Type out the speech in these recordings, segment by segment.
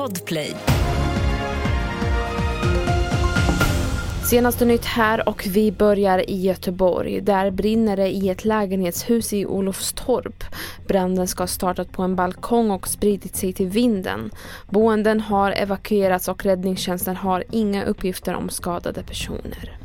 Podplay. Senaste nytt här och vi börjar i Göteborg. Där brinner det i ett lägenhetshus i Olofstorp. Branden ska ha startat på en balkong och spridit sig till vinden. Boenden har evakuerats och räddningstjänsten har inga uppgifter om skadade personer.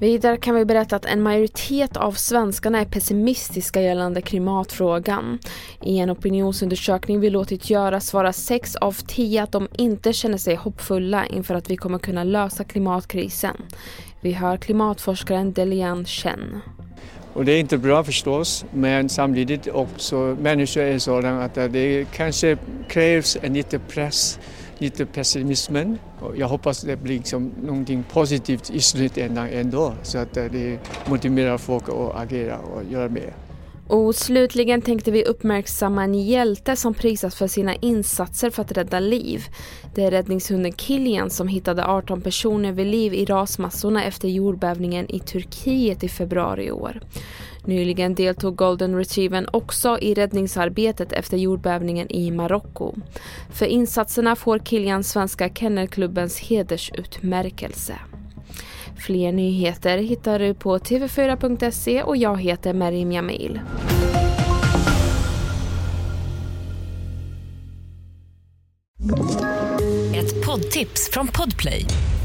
Vidare kan vi berätta att en majoritet av svenskarna är pessimistiska gällande klimatfrågan. I en opinionsundersökning vi låtit göra svarar 6 av 10 att de inte känner sig hoppfulla inför att vi kommer kunna lösa klimatkrisen. Vi hör klimatforskaren Delian Chen. Och det är inte bra förstås, men samtidigt också människor är sådana att det kanske krävs en liten press lite pessimismen. Jag hoppas det blir liksom någonting positivt i slutändan ändå så att eh, det motiverar folk att agera och göra mer. Och slutligen tänkte vi uppmärksamma en hjälte som prisas för sina insatser för att rädda liv. Det är räddningshunden Kilian som hittade 18 personer vid liv i rasmassorna efter jordbävningen i Turkiet i februari i år. Nyligen deltog golden retrievern också i räddningsarbetet efter jordbävningen i Marocko. För insatserna får Kilian Svenska Kennelklubbens hedersutmärkelse. Fler nyheter hittar du på tv4.se och jag heter Merim Jamil. Ett poddtips från Podplay.